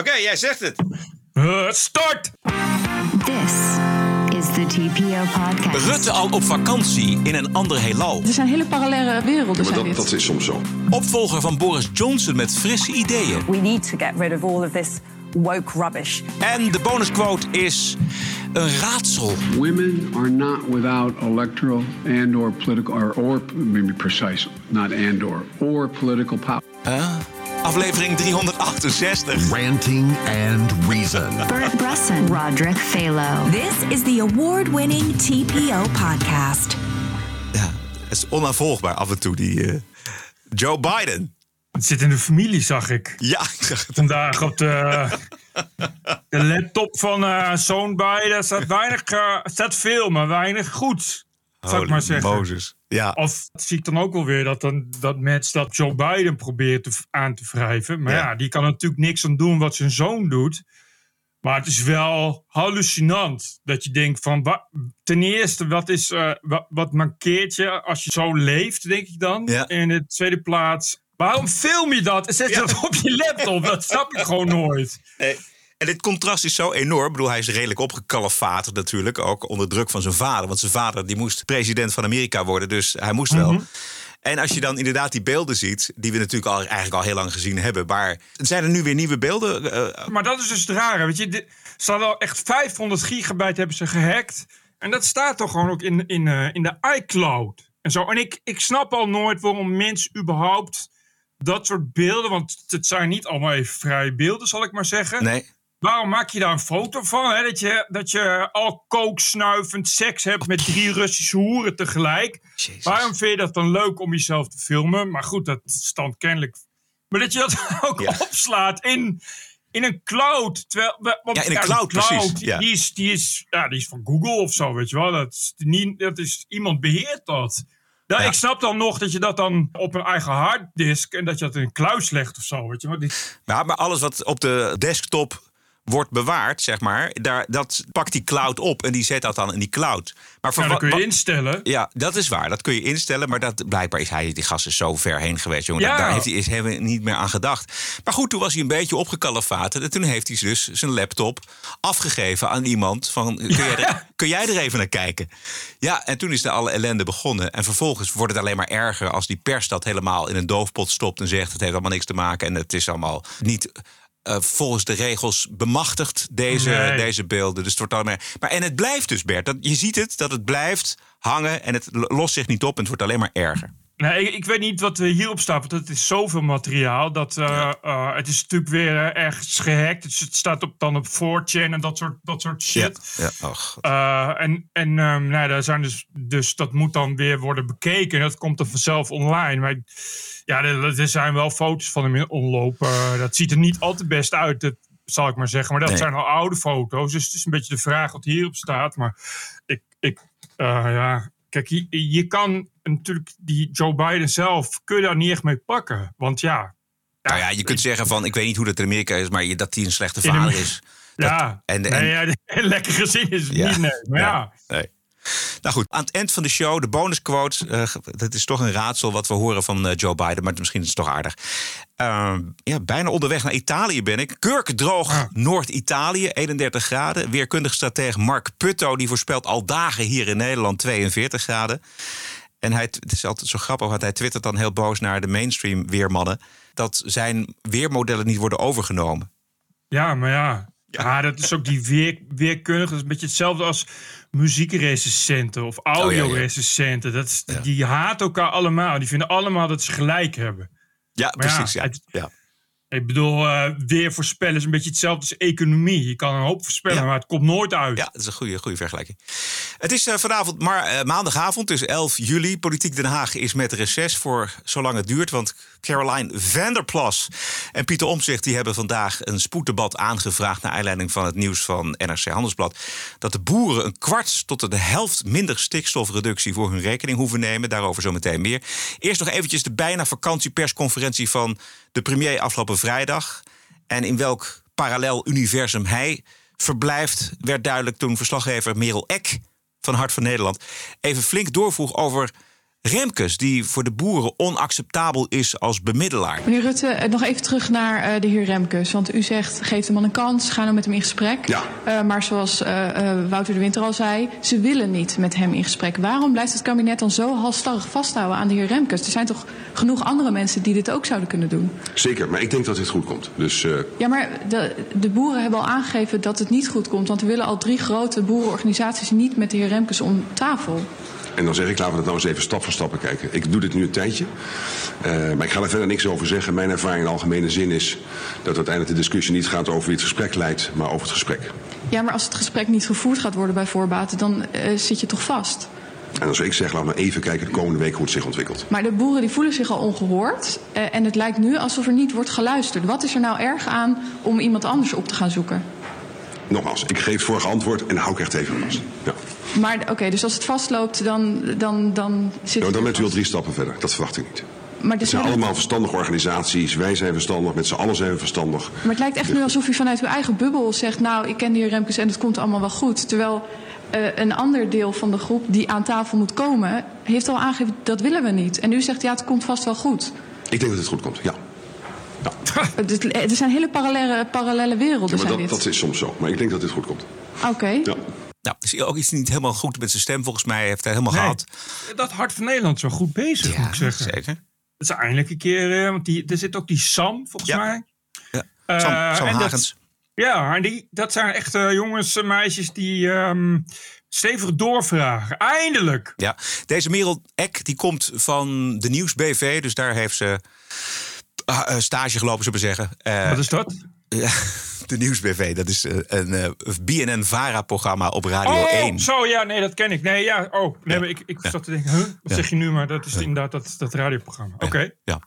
Oké, jij zegt het. Uh, start! This is the TPO podcast. Rutte al op vakantie in een ander heelal. Er zijn hele parallele werelden. Maar zijn dat, dit. dat is soms zo. Opvolger van Boris Johnson met frisse ideeën. We need to get rid of all of this woke rubbish. En de bonusquote is een raadsel. Women are not without electoral and or political or, or maybe precise, not and or or political power. Aflevering 368. Ranting and Reason. Bert Bresson, Roderick Phalo. This is the award winning TPO podcast. Ja, het is onafvolgbaar af en toe, die eh, Joe Biden. Het zit in de familie, zag ik. Ja, ik zag het. Vandaag op de, de laptop van eh zoon Biden staat weinig, eh, staat veel, maar weinig goed. Zou ik maar zeggen. Mozes. Ja, Of zie ik dan ook wel weer dat, dan, dat match dat Joe Biden probeert te, aan te wrijven. Maar Ja. ja. die kan natuurlijk niks aan doen wat zijn zoon doet. Maar het is wel hallucinant dat je denkt van... wa- ten eerste, wat, is, eh, wat, wat mankeert je als je zo leeft, denk ik dan. Ja. En in de tweede plaats, waarom film je dat en zet je dat op je laptop? Dat snap ik gewoon nooit. Nee. En dit contrast is zo enorm. Ik bedoel, hij is redelijk opgekalefaterd natuurlijk. Ook onder druk van zijn vader. Want zijn vader die moest president van Amerika worden. Dus hij moest wel. En als je dan inderdaad die beelden ziet... die we natuurlijk al, eigenlijk al heel lang gezien hebben... maar zijn er nu weer nieuwe beelden? Eh, Maar dat is dus het rare. Weet je, dit- ze hadden al echt 500 gigabyte hebben ze gehackt. En dat staat toch gewoon ook in, in, eh, in de iCloud. En, zo. en ik, ik snap al nooit waarom mensen überhaupt dat soort beelden... want het zijn niet allemaal even vrije beelden, zal ik maar zeggen. nee. Waarom maak je daar een foto van? Hè? Dat, je, dat je al kooksnuivend seks hebt met drie Russische hoeren tegelijk. Jezus. Waarom vind je dat dan leuk om jezelf te filmen? Maar goed, dat stand kennelijk. Maar dat je dat ook Ja. opslaat in, in een cloud. Terwijl, want, Ja, in een cloud, precies, ja. Die, is, die, is, ja, die is van Google of zo, weet je wel. Dat is niet, dat is, iemand beheert dat. Nou, Ja. Ik snap dan nog dat je dat dan op een eigen harddisk... en dat je dat in een kluis legt of zo, weet je wel. Die- Ja, maar alles wat op de desktop wordt bewaard, zeg maar... Daar, dat pakt die cloud op en die zet dat dan in die cloud. Maar voor nou, dat kun je instellen. Ja, dat is waar. Dat kun je instellen. Maar dat, blijkbaar is hij, die gast is zo ver heen geweest. Jongen. Ja. Daar, daar heeft hij is niet meer aan gedacht. Maar goed, toen was hij een beetje opgekalefaterd. En toen heeft hij dus zijn laptop afgegeven aan iemand. Van, kun, jij er, kun jij er even naar kijken? Ja, en toen is de alle ellende begonnen. En vervolgens wordt het alleen maar erger als die pers dat helemaal in een doofpot stopt. En zegt het heeft allemaal niks te maken. En het is allemaal niet... eh, volgens de regels bemachtigd, deze, Nee. deze beelden. Dus het wordt alleen maar. Maar en het blijft dus, Bert. Dat, je ziet het, dat het blijft hangen en het lo- lost zich niet op en het wordt alleen maar erger. Nee, ik, ik weet niet wat er hierop staat, want het is zoveel materiaal. Dat, eh, eh, het is natuurlijk weer eh, ergens gehackt. Dus het staat op, dan op 4chan en dat soort, dat soort shit. Ja, ja. Eh, en en ehm, nou, daar zijn dus, dus dat moet dan weer worden bekeken. En dat komt dan vanzelf online. Maar ja, er, er zijn wel foto's van hem in omloop. Eh, dat ziet er niet al te best uit, dat zal ik maar zeggen. Maar dat Nee. zijn al oude foto's. Dus het is een beetje de vraag wat hierop staat. Maar ik, ik ja, kijk, je, je kan natuurlijk die Joe Biden zelf, kun je daar niet echt mee pakken. Want ja, Nou ja, je kunt zeggen van, ik weet niet hoe dat in Amerika is, maar dat hij een slechte vader is. Dat- ja, en- nee, ja, een lekker gezin is het Ja. niet, nee. Maar ja. Nee. Nou goed, aan het eind van de show, de bonusquote. eh, dat is toch een raadsel wat we horen van eh, Joe Biden, maar misschien is het toch aardig. Eh, ja, bijna onderweg naar Italië ben ik. Kurkdroog Ah. Noord-Italië, 31 graden. Weerkundig stratege Mark Putto die voorspelt al dagen hier in Nederland 42 graden. En hij, het is altijd zo grappig, want hij twittert dan heel boos naar de mainstream weermannen... dat zijn weermodellen niet worden overgenomen. Ja, maar ja. Ja, dat is ook die weer, weerkundige. Dat is een beetje hetzelfde als muziekrecensenten of audiorecensenten. Dat is, Die haten elkaar allemaal. Die vinden allemaal dat ze gelijk hebben. Ja, Maar precies. Ja, het- ja. Ik bedoel, eh, weer voorspellen is een beetje hetzelfde als economie. Je kan een hoop voorspellen, Ja. maar het komt nooit uit. Ja, dat is een goede, goede vergelijking. Het is eh, vanavond, maar eh, maandagavond, dus 11 juli. Politiek Den Haag is met reces voor zolang het duurt. Want Caroline Vanderplas en Pieter Omtzigt... die hebben vandaag een spoeddebat aangevraagd... naar aanleiding van het nieuws van NRC Handelsblad... dat de boeren een kwart tot de helft minder stikstofreductie... voor hun rekening hoeven nemen. Daarover zometeen meer. Eerst nog eventjes de bijna vakantiepersconferentie... van de premier afgelopen vrijdag. En in welk parallel universum hij verblijft... werd duidelijk toen verslaggever Merel Eck van Hart van Nederland... even flink doorvroeg over Remkes, die voor de boeren onacceptabel is als bemiddelaar. Meneer Rutte, eh, nog even terug naar eh, de heer Remkes. Want u zegt, geef de man een kans, ga nou met hem in gesprek. Ja. Eh, maar zoals eh, eh, Wouter de Winter al zei, ze willen niet met hem in gesprek. Waarom blijft het kabinet dan zo halstarrig vasthouden aan de heer Remkes? Er zijn toch genoeg andere mensen die dit ook zouden kunnen doen? Zeker, maar ik denk dat dit goed komt. Dus eh, Ja, maar de, de boeren hebben al aangegeven dat het niet goed komt. Want er willen al drie grote boerenorganisaties niet met de heer Remkes om tafel. En dan zeg ik, laten we dat nou eens even stap voor stap bekijken. Ik doe dit nu een tijdje, eh, maar ik ga er verder niks over zeggen. Mijn ervaring in algemene zin is dat uiteindelijk de discussie niet gaat over wie het gesprek leidt, maar over het gesprek. Ja, maar als het gesprek niet gevoerd gaat worden bij voorbaat, dan eh, zit je toch vast. En zou ik zeggen, laten we even kijken de komende week hoe het zich ontwikkelt. Maar de boeren die voelen zich al ongehoord. eh, en het lijkt nu alsof er niet wordt geluisterd. Wat is er nou erg aan om iemand anders op te gaan zoeken? Nogmaals, ik geef het vorige antwoord en hou ik echt even vast. Ja. Maar oké, dus als het vastloopt, dan, dan, dan zit Nou, het dan bent u al drie stappen verder. Dat verwacht ik niet. Maar, Het dit zijn allemaal verstandige organisaties. Wij zijn verstandig, met z'n allen zijn we verstandig. maar het lijkt echt nu alsof u vanuit uw eigen bubbel zegt... nou, ik ken de heer Remkes en het komt allemaal wel goed. Terwijl eh, een ander deel van de groep die aan tafel moet komen... heeft al aangegeven, dat willen we niet. En u zegt, ja, het komt vast wel goed. Ik denk dat het goed komt, ja. Het- Er zijn hele parallele, parallele werelden, ja maar dat, dat is soms zo. Maar ik denk dat dit goed komt. Oké. Ja. Nou, is ook iets niet helemaal goed met zijn stem. Volgens mij heeft hij helemaal Nee, gehad. dat Hart van Nederland wel goed bezig, moet ik zeggen. zeker. Dat is eindelijk een keer, eh, want die, er zit ook die Sam, volgens Ja. mij. Ja. Eh, Sam, Sam en dat- Hagens. Ja, en die, dat zijn echt jongens en meisjes die ehm, stevig doorvragen. Eindelijk! Ja, deze Merel Eck die komt van de Nieuws BV, dus daar heeft ze eh, stage gelopen, zullen we zeggen. Wat is dat? ja, de Nieuws BV, dat is eh, een eh, BNN-VARA-programma op Radio Oh, 1. zo, ja, nee, dat ken ik. Nee, ja, oh, nee, maar ik, ik zat te denken, huh, wat Ja. zeg je nu? Maar dat is inderdaad dat, dat radioprogramma. Oké. Ja.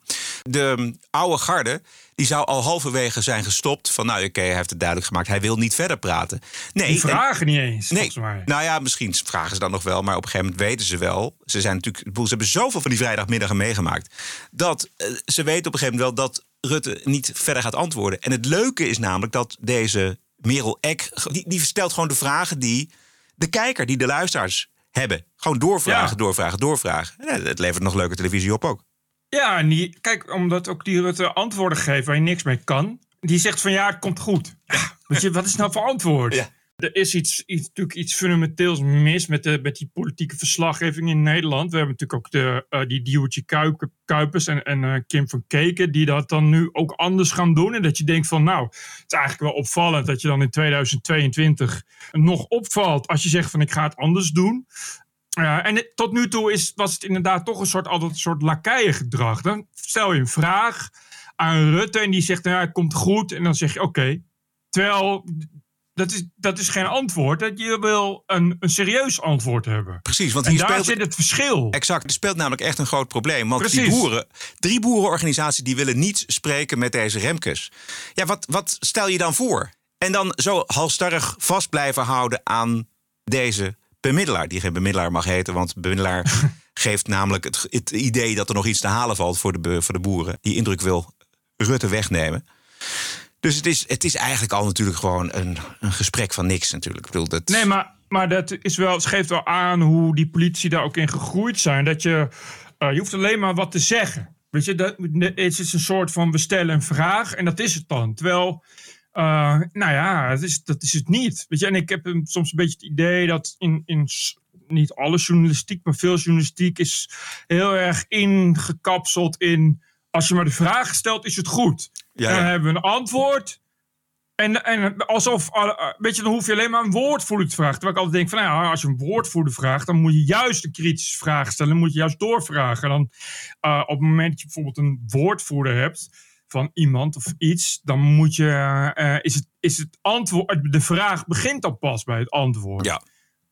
De um, oude garde die zou al halverwege zijn gestopt. Van nou, oké, hij heeft het duidelijk gemaakt. Hij wil niet verder praten. Nee, Die en- vragen niet eens, Nee, mij. nou ja, misschien vragen ze dan nog wel, maar op een gegeven moment weten ze wel. Ze zijn natuurlijk, ze hebben zoveel van die vrijdagmiddagen meegemaakt. Dat eh, ze weten op een gegeven moment wel dat Rutte niet verder gaat antwoorden. En het leuke is namelijk dat deze Merel Eck, die, die stelt gewoon de vragen die de kijker, die de luisteraars hebben. Gewoon doorvragen, Ja. doorvragen, doorvragen. En het levert nog leuke televisie op ook. Ja, en die, kijk, omdat ook die Rutte antwoorden geeft waar je niks mee kan. Die zegt van ja, het komt goed. Ja, weet je, wat is nou voor antwoord? Ja. Er is iets, iets, natuurlijk iets fundamenteels mis met, de, met die politieke verslaggeving in Nederland. We hebben natuurlijk ook de, eh, die Kuip- Kuipers en, en eh, Kim van Keken... die dat dan nu ook anders gaan doen. En dat je denkt van nou, het is eigenlijk wel opvallend... dat je dan in 2022 nog opvalt als je zegt van ik ga het anders doen. Ja, en tot nu toe is, was het inderdaad toch een soort, altijd een soort lakeiengedrag. Dan stel je een vraag aan Rutte en die zegt, nou, ja, het komt goed. En dan zeg je, oké. Terwijl, dat is, dat is geen antwoord. Dat Je wil een, een serieus antwoord hebben. Precies, want En hier daar speelt zit het verschil. Exact, er speelt namelijk echt een groot probleem. Want die Precies. boeren, drie boerenorganisaties die willen niet spreken met deze Remkes. Ja, wat, wat stel je dan voor? En dan zo halstarrig vast blijven houden aan deze bemiddelaar. Die geen bemiddelaar mag heten, want bemiddelaar geeft namelijk het, het idee dat er nog iets te halen valt voor de, voor de boeren. Die indruk wil Rutte wegnemen. Dus het is, het is eigenlijk al natuurlijk gewoon een, een gesprek van niks natuurlijk. Ik bedoel, dat, Nee, maar, maar dat is wel, het geeft wel aan hoe die politici daar ook in gegroeid zijn. Dat je, eh, je hoeft alleen maar wat te zeggen. Weet je, dat, het is een soort van we stellen een vraag en dat is het dan. Terwijl, eh, nou ja, dat is, dat is het niet. Weet je, en ik heb soms een beetje het idee dat in, in niet alle journalistiek, maar veel journalistiek is heel erg ingekapseld in. Als je maar de vraag stelt, is het goed. Ja, dan hebben we een antwoord. En, en alsof, eh, weet je, dan hoef je alleen maar een woordvoerder te vragen. Terwijl ik altijd denk van, nou ja, als je een woordvoerder vraagt, dan moet je juist een kritische vraag stellen. Dan moet je juist doorvragen. Dan, eh, op het moment dat je bijvoorbeeld een woordvoerder hebt van iemand of iets, dan moet je, eh, is, het, is het antwoord, de vraag begint dan pas bij het antwoord. Ja.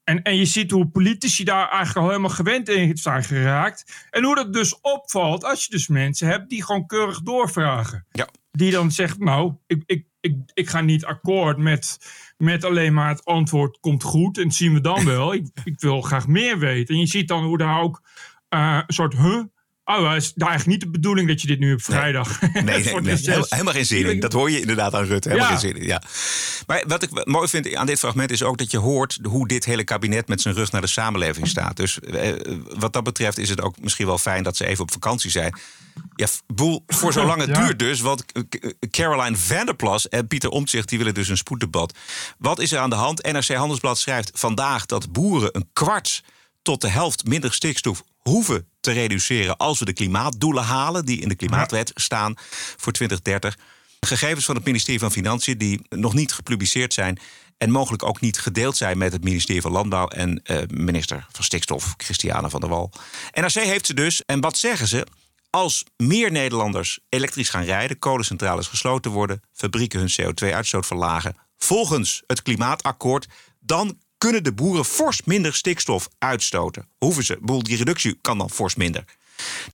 En, en je ziet hoe politici daar eigenlijk al helemaal gewend in zijn geraakt. En hoe dat dus opvalt als je dus mensen hebt die gewoon keurig doorvragen. Ja. Die dan zegt, nou, ik, ik, ik, ik ga niet akkoord met, met alleen maar het antwoord komt goed en zien we dan wel. ik, ik wil graag meer weten. En je ziet dan hoe daar ook eh, een soort huh Oh, het is nou eigenlijk niet de bedoeling dat je dit nu op vrijdag... Nee, nee, helemaal, geen zin in. Dat hoor je inderdaad aan Rutte. Helemaal Ja. geen zin in, ja. Maar wat ik mooi vind aan dit fragment is ook dat je hoort hoe dit hele kabinet met zijn rug naar de samenleving staat. Dus eh, wat dat betreft is het ook misschien wel fijn dat ze even op vakantie zijn. Ja, boel, voor zolang het Ja. duurt dus. Want eh, Caroline Vanderplas en Pieter Omtzigt die willen dus een spoeddebat. Wat is er aan de hand? NRC Handelsblad schrijft vandaag dat boeren een kwart tot de helft minder stikstof hoeven te reduceren als we de klimaatdoelen halen die in de klimaatwet staan voor 2030. Gegevens van het ministerie van Financiën die nog niet gepubliceerd zijn en mogelijk ook niet gedeeld zijn met het ministerie van Landbouw en eh, minister van Stikstof, Christiane van der Wal. NRC heeft ze dus, en wat zeggen ze? Als meer Nederlanders elektrisch gaan rijden, kolencentrales gesloten worden, fabrieken hun CO2-uitstoot verlagen, volgens het klimaatakkoord, dan kunnen de boeren fors minder stikstof uitstoten. Hoeven ze? Bedoel, Die reductie kan dan fors minder.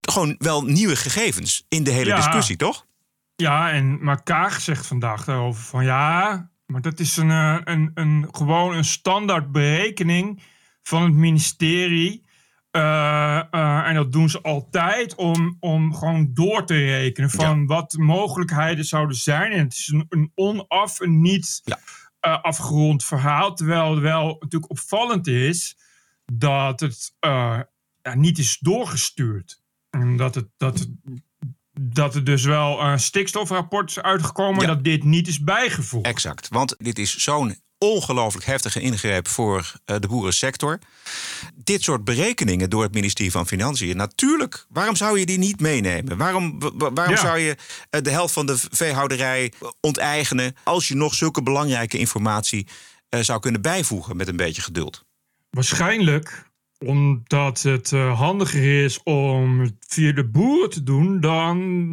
Gewoon wel nieuwe gegevens in de hele Ja. discussie, toch? Ja, en maar Kaag zegt vandaag daarover van ja, maar dat is een, eh, een, een, gewoon een standaard berekening van het ministerie. Eh, eh, en dat doen ze altijd om, om gewoon door te rekenen van wat de mogelijkheden zouden zijn. En het is een, een onaf en niet Ja. Eh, afgerond verhaal. Terwijl het wel natuurlijk opvallend is dat het eh, ja, niet is doorgestuurd. En dat het, dat het dat er dus wel een stikstofrapport is uitgekomen... Ja. dat dit niet is bijgevoegd. Exact. Want dit is zo'n ongelooflijk heftige ingreep voor eh, de boerensector. Dit soort berekeningen door het ministerie van Financiën. Natuurlijk, waarom zou je die niet meenemen? Waarom, wa- wa- waarom Ja. zou je eh, de helft van de veehouderij onteigenen... als je nog zulke belangrijke informatie eh, zou kunnen bijvoegen met een beetje geduld? Waarschijnlijk omdat het handiger is om het via de boeren te doen... dan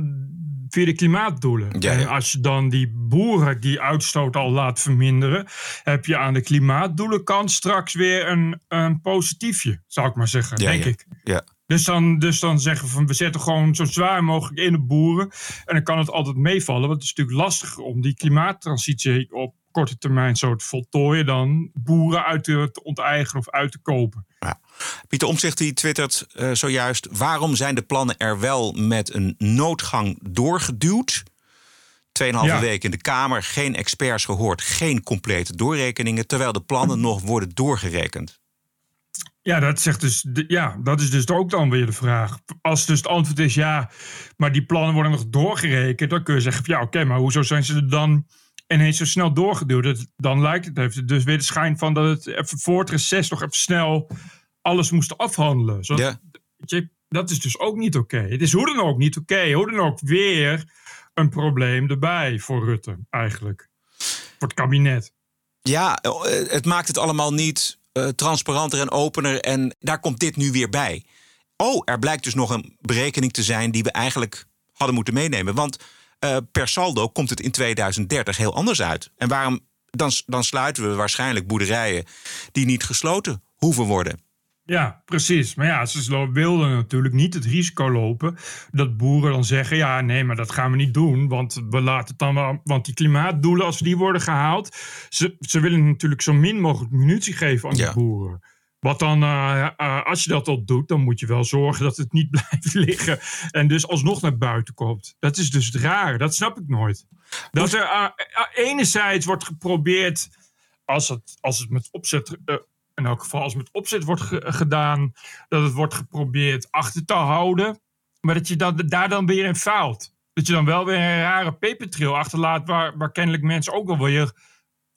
via de klimaatdoelen. Ja, ja. En als je dan die boeren die uitstoot al laat verminderen... heb je aan de klimaatdoelenkant straks weer een, een positiefje, zou ik maar zeggen, Ja, denk ik. Ja. Dus dan, dus dan zeggen we van we zetten gewoon zo zwaar mogelijk in de boeren. En dan kan het altijd meevallen. Want het is natuurlijk lastiger om die klimaattransitie op korte termijn zo te voltooien dan boeren uit te, te onteigenen of uit te kopen. Ja. Pieter Omtzigt die twittert eh, zojuist... waarom zijn de plannen er wel met een noodgang doorgeduwd? Tweeënhalve Ja. week in de Kamer, geen experts gehoord... geen complete doorrekeningen... terwijl de plannen nog worden doorgerekend. Ja, dat, zegt dus, ja, dat is dus ook dan weer de vraag. Als dus het antwoord is ja, maar die plannen worden nog doorgerekend, dan kun je zeggen: ja, oké, maar hoezo zijn ze er dan ineens zo snel doorgeduwd? Dan lijkt het, heeft het dus weer de schijn van dat het even voor het reces nog even snel alles moest afhandelen. Je, dat is dus ook niet oké. Het is hoe dan ook niet oké. Hoe dan ook weer een probleem erbij voor Rutte, eigenlijk. Voor het kabinet. Ja, eh, het maakt het allemaal niet eh, transparanter en opener. En daar komt dit nu weer bij. Oh, er blijkt dus nog een berekening te zijn die we eigenlijk hadden moeten meenemen. Want eh, per saldo komt het in 2030 heel anders uit. En waarom? Dan, dan sluiten we waarschijnlijk boerderijen die niet gesloten hoeven worden. Ja, precies. Maar ja, ze wilden natuurlijk niet het risico lopen dat boeren dan zeggen: ja, nee, maar dat gaan we niet doen, want we laten het dan wel. Want die klimaatdoelen, als die worden gehaald, ze, ze willen natuurlijk zo min mogelijk munitie geven aan Ja. de boeren. Wat dan, eh, eh, als je dat al doet, dan moet je wel zorgen dat het niet blijft liggen en dus alsnog naar buiten komt. Dat is dus het rare, dat snap ik nooit. Dat er eh, enerzijds wordt geprobeerd, als het, als het met opzet in elk geval als met opzet wordt ge- gedaan, dat het wordt geprobeerd achter te houden, maar dat je daar dan weer in faalt. Dat je dan wel weer een rare papertrail achterlaat waar, waar kennelijk mensen ook wel weer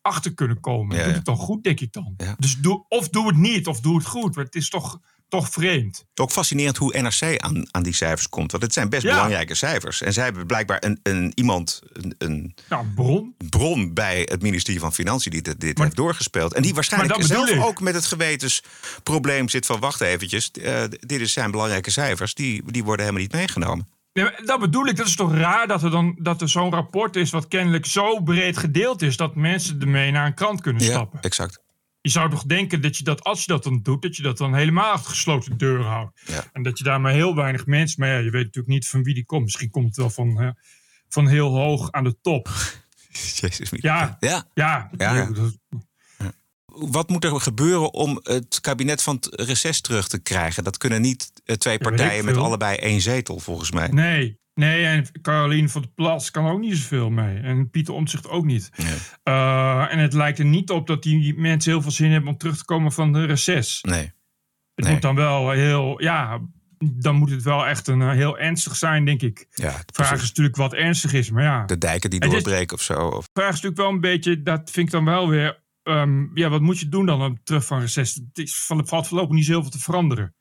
achter kunnen komen. Ja, Doe ja. het dan goed, denk ik dan. Ja. Dus doe, of doe het niet, of doe het goed. Maar het is toch, toch vreemd. Ook fascinerend hoe NRC aan, aan die cijfers komt. Want het zijn best Ja. belangrijke cijfers. En zij hebben blijkbaar een, een, iemand, een, een Nou, bron. bron bij het ministerie van Financiën die dit, dit Maar- heeft doorgespeeld. En die waarschijnlijk zelf ik. ook met het gewetensprobleem zit van wacht eventjes. eh, dit zijn belangrijke cijfers, die, die worden helemaal niet meegenomen. Dat bedoel ik. Dat is toch raar dat er, dan, dat er zo'n rapport is... wat kennelijk zo breed gedeeld is... dat mensen ermee naar een krant kunnen stappen. exact. Je zou toch denken dat je dat, als je dat dan doet... dat je dat dan helemaal achter gesloten deuren houdt. Ja. En dat je daar maar heel weinig mensen... maar ja, je weet natuurlijk niet van wie die komt. Misschien komt het wel van, van heel hoog aan de top. Jezus. Ja, ja. ja. Ja, wat moet er gebeuren om het kabinet van het reces terug te krijgen? Dat kunnen niet eh, twee partijen met allebei één zetel, volgens mij. Nee, nee, en Caroline van der Plas kan ook niet zoveel mee. En Pieter Omtzigt ook niet. Eh, en het lijkt er niet op dat die mensen heel veel zin hebben om terug te komen van de reces. Nee. Het Nee. moet dan wel heel, ja, dan moet het wel echt een eh, heel ernstig zijn, denk ik. Ja, De vraag is natuurlijk wat ernstig is, maar ja. de dijken die is- doorbreken of zo. Of, De vraag is natuurlijk wel een beetje, dat vind ik dan wel weer, ehm, ja, wat moet je doen dan om terug van reces? Het is, van- valt voorlopig niet zoveel te veranderen,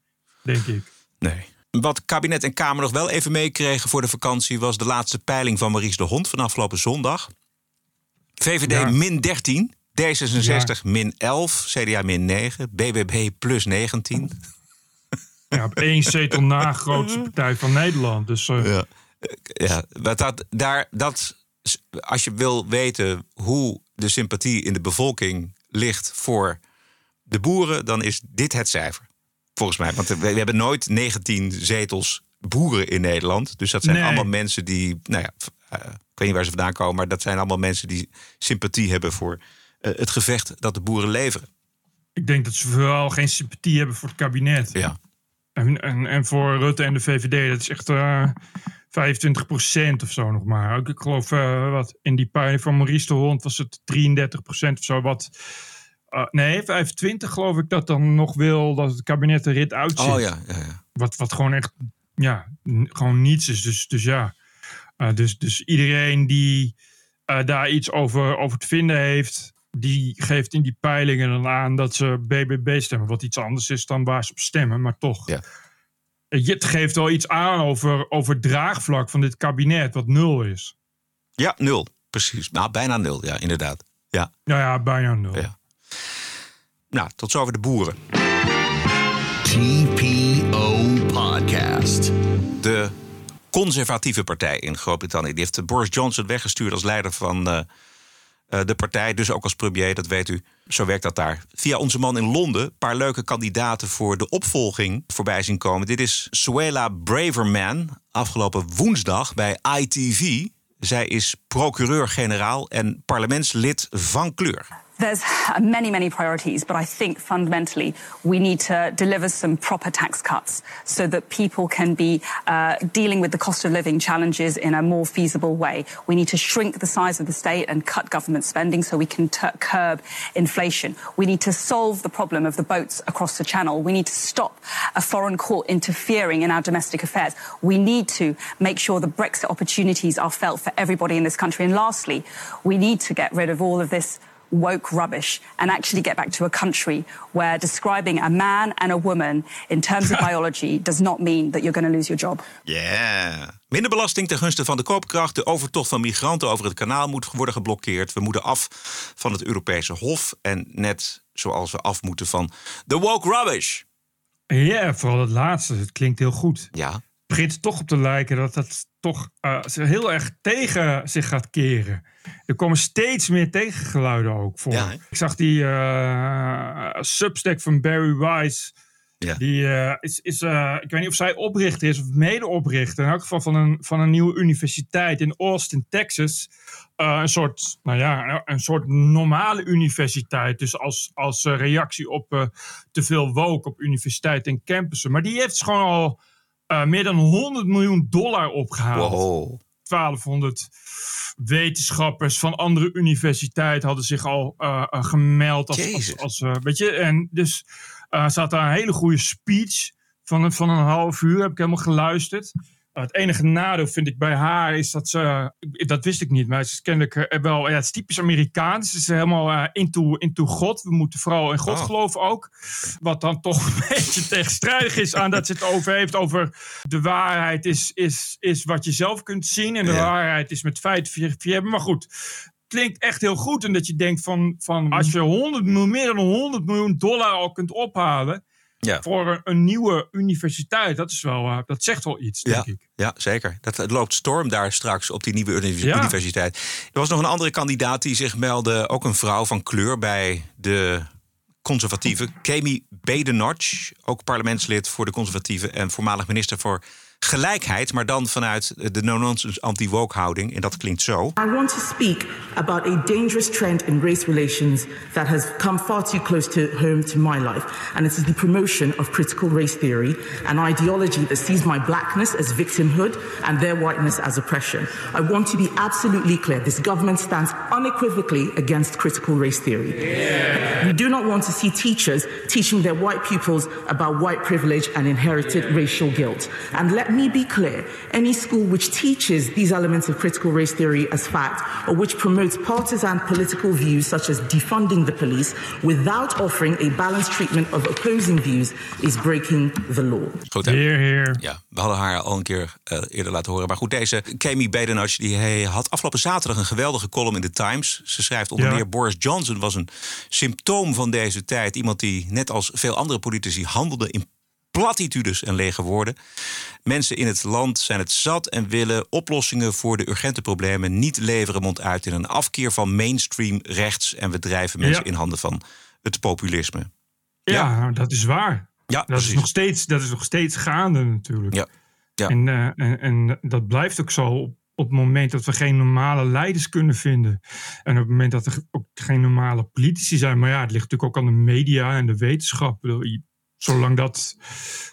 denk ik. nee. Wat kabinet en Kamer nog wel even meekregen voor de vakantie... was de laatste peiling van Maurice de Hond van afgelopen zondag. VVD Ja. min 13, D66 min 11, CDA min 9, BBB plus 19. Ja, op één zetel na grootste partij van Nederland. Dus eh, Ja, ja wat dat, daar, dat, als je wil weten hoe de sympathie in de bevolking ligt voor de boeren, dan is dit het cijfer. Volgens mij. Want we, hebben nooit 19 zetels boeren in Nederland. Dus dat zijn Nee. allemaal mensen die, nou ja, eh, ik weet niet waar ze vandaan komen, maar dat zijn allemaal mensen die sympathie hebben voor eh, het gevecht dat de boeren leveren. ik denk dat ze vooral geen sympathie hebben voor het kabinet. Ja. En, en, en voor Rutte en de VVD, dat is echt eh 25% of zo nog maar. Ik, ik geloof, wat in die peiling van Maurice de Hond was het 33% of zo. Wat, eh, nee, 25 geloof ik dat dan nog wil dat het kabinet er rit uitzit. Oh ja, ja, ja. Wat, wat gewoon echt, ja, gewoon niets is. Dus, dus ja, Eh, dus, dus iedereen die eh, daar iets over, over te vinden heeft, die geeft in die peilingen dan aan dat ze BBB stemmen. Wat iets anders is dan waar ze op stemmen, maar toch. Ja. Het geeft wel iets aan over, over het draagvlak van dit kabinet, wat nul is. ja, nul. Precies. Nou, bijna nul, ja, inderdaad. Ja. Nou ja, bijna nul. Ja. Nou, tot zover de boeren. TPO Podcast. De conservatieve partij in Groot-Brittannië. Die heeft Boris Johnson weggestuurd als leider van eh, eh, de partij. Dus ook als premier, dat weet u. Zo werkt dat daar. Via onze man in Londen een paar leuke kandidaten voor de opvolging voorbij zien komen. Dit is Suela Braverman, afgelopen woensdag bij ITV. Zij is procureur-generaal en parlementslid van kleur. There's many, many priorities, but I think fundamentally we need to deliver some proper tax cuts so that people can be uh, dealing with the cost of living challenges in a more feasible way. We need to shrink the size of the state and cut government spending so we can t- curb inflation. We need to solve the problem of the boats across the channel. We need to stop a foreign court interfering in our domestic affairs. We need to make sure the Brexit opportunities are felt for everybody in this country. And lastly, we need to get rid of all of this woke rubbish and actually get back to a country where describing a man and a woman in terms of biology does not mean that you're going to lose your job. Ja. Minder belasting ten gunste van de koopkracht. De overtocht van migranten over het kanaal moet worden geblokkeerd. We moeten af van het Europese Hof. En net zoals we af moeten van de woke rubbish. Ja, vooral het laatste. Het klinkt heel goed. Ja. Begint toch op te lijken dat dat toch eh, heel erg tegen zich gaat keren. Er komen steeds meer tegengeluiden ook voor. Ja? Ik zag die eh, substack van Barry Wise. Ja. Die eh, is, is ik weet niet of zij oprichter is of medeoprichter. In elk geval van een, van een nieuwe universiteit in Austin, Texas. Een soort, nou ja, een soort normale universiteit. Dus als, als reactie op te veel woke op universiteiten en campussen. Maar die heeft gewoon al eh, meer dan 100 miljoen dollar opgehaald. Wow. 1200 wetenschappers van andere universiteiten hadden zich al eh, eh, gemeld. Als, als, als, weet je, en dus had daar een hele goede speech van, van een half uur. Heb ik helemaal geluisterd. Eh, het enige nadeel vind ik bij haar is dat ze, dat wist ik niet, maar ze is kennelijk eh, wel, ja, het is typisch Amerikaans. Ze is helemaal eh, into, into God. We moeten vooral in God Oh. geloven ook. Wat dan toch een beetje tegenstrijdig is aan dat ze het over heeft. Over de waarheid is, is, is wat je zelf kunt zien. En de Ja. waarheid is met feiten verifiëren. Maar goed, klinkt echt heel goed. En dat je denkt van, van als je 100, miljoen- meer dan 100 miljoen dollar al kunt ophalen. Ja. Voor een, nieuwe universiteit. Dat, is wel, eh, dat zegt wel iets, denk Ja, ik. ja, zeker. Dat, het loopt storm daar straks op die nieuwe Ja. universiteit. Er was nog een andere kandidaat die zich meldde. Ook een vrouw van kleur bij de conservatieven. Kemi Badenoch, ook parlementslid voor de conservatieven... en voormalig minister voor gelijkheid, maar dan vanuit de no-nonsense anti-woke houding. En dat klinkt zo. I want to speak about a dangerous trend in race relations that has come far too close to home to my life. And it is the promotion of critical race theory, an ideology that sees my blackness as victimhood and their whiteness as oppression. I want to be absolutely clear. This government stands unequivocally against critical race theory. We do not want to see teachers teaching their white pupils about white privilege and inherited racial guilt. And let me be clear any school which teaches these elements of critical race theory as fact or which promotes partisan political views such as defunding the police without offering a balanced treatment of opposing views is breaking the law. Goed, hè? Heer, heer. Ja, we hadden haar al een keer eh, eerder laten horen. Maar goed, deze Kemi Badenoch, die hij had afgelopen zaterdag een geweldige column in de Times. Ze schrijft onder Ja. meer Boris Johnson was een symptoom van deze tijd. Iemand die, net als veel andere politici, handelde in platitudes en lege woorden. Mensen in het land zijn het zat en willen oplossingen voor de urgente problemen niet leveren mond uit in een afkeer van mainstream rechts. En we drijven mensen Ja. in handen van het populisme. Ja, dat is waar. Ja, Dat precies. is, nog steeds, dat is nog steeds gaande natuurlijk. Ja. Ja. En, eh, en, en dat blijft ook zo op, op het moment dat we geen normale leiders kunnen vinden. En op het moment dat er ook geen normale politici zijn. Maar ja, het ligt natuurlijk ook aan de media en de wetenschap. Zolang dat,